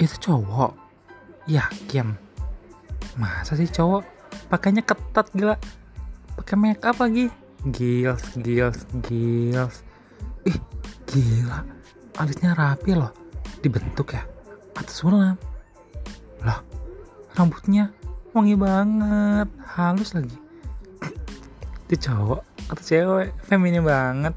itu cowok? Yakin? Masa sih cowok pakainya ketat gila? Pakai make up lagi? Gils gils gils. Ih gila. Alisnya rapi loh. Dibentuk ya? Atau sulam lah rambutnya wangi banget. Halus lagi. Itu cowok atau cewek? Feminin banget.